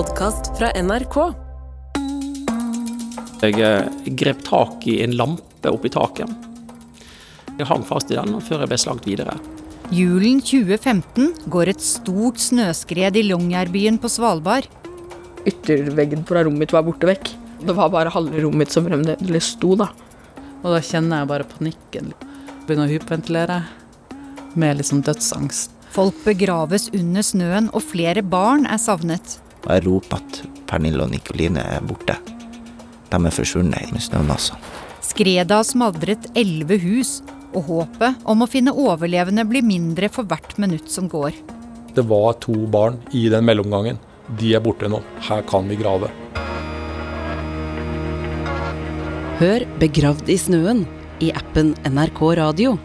podkast fra NRK. Jeg eh, grep tak i en lampe oppi taket. Jeg hang fast i den før jeg ble slagt videre. Julen 2015 går et stort snøskred i Longyearbyen på Svalbard. Ytterveggen fra rommet mitt var borte vekk. Det var bare halve rommet mitt som fremdeles sto, da. Og da kjenner jeg bare panikken. Begynner å hyperventilere med sånn dødsangst. Folk begraves under snøen, og flere barn er savnet. Og jeg roper at Pernille og Nikoline er borte. De er forsvunnet med snøen, altså. Skredet har smadret elleve hus, og håpet om å finne overlevende blir mindre for hvert minutt som går. Det var to barn i den mellomgangen. De er borte nå. Her kan vi grave. Hør 'Begravd i snøen' i appen NRK Radio.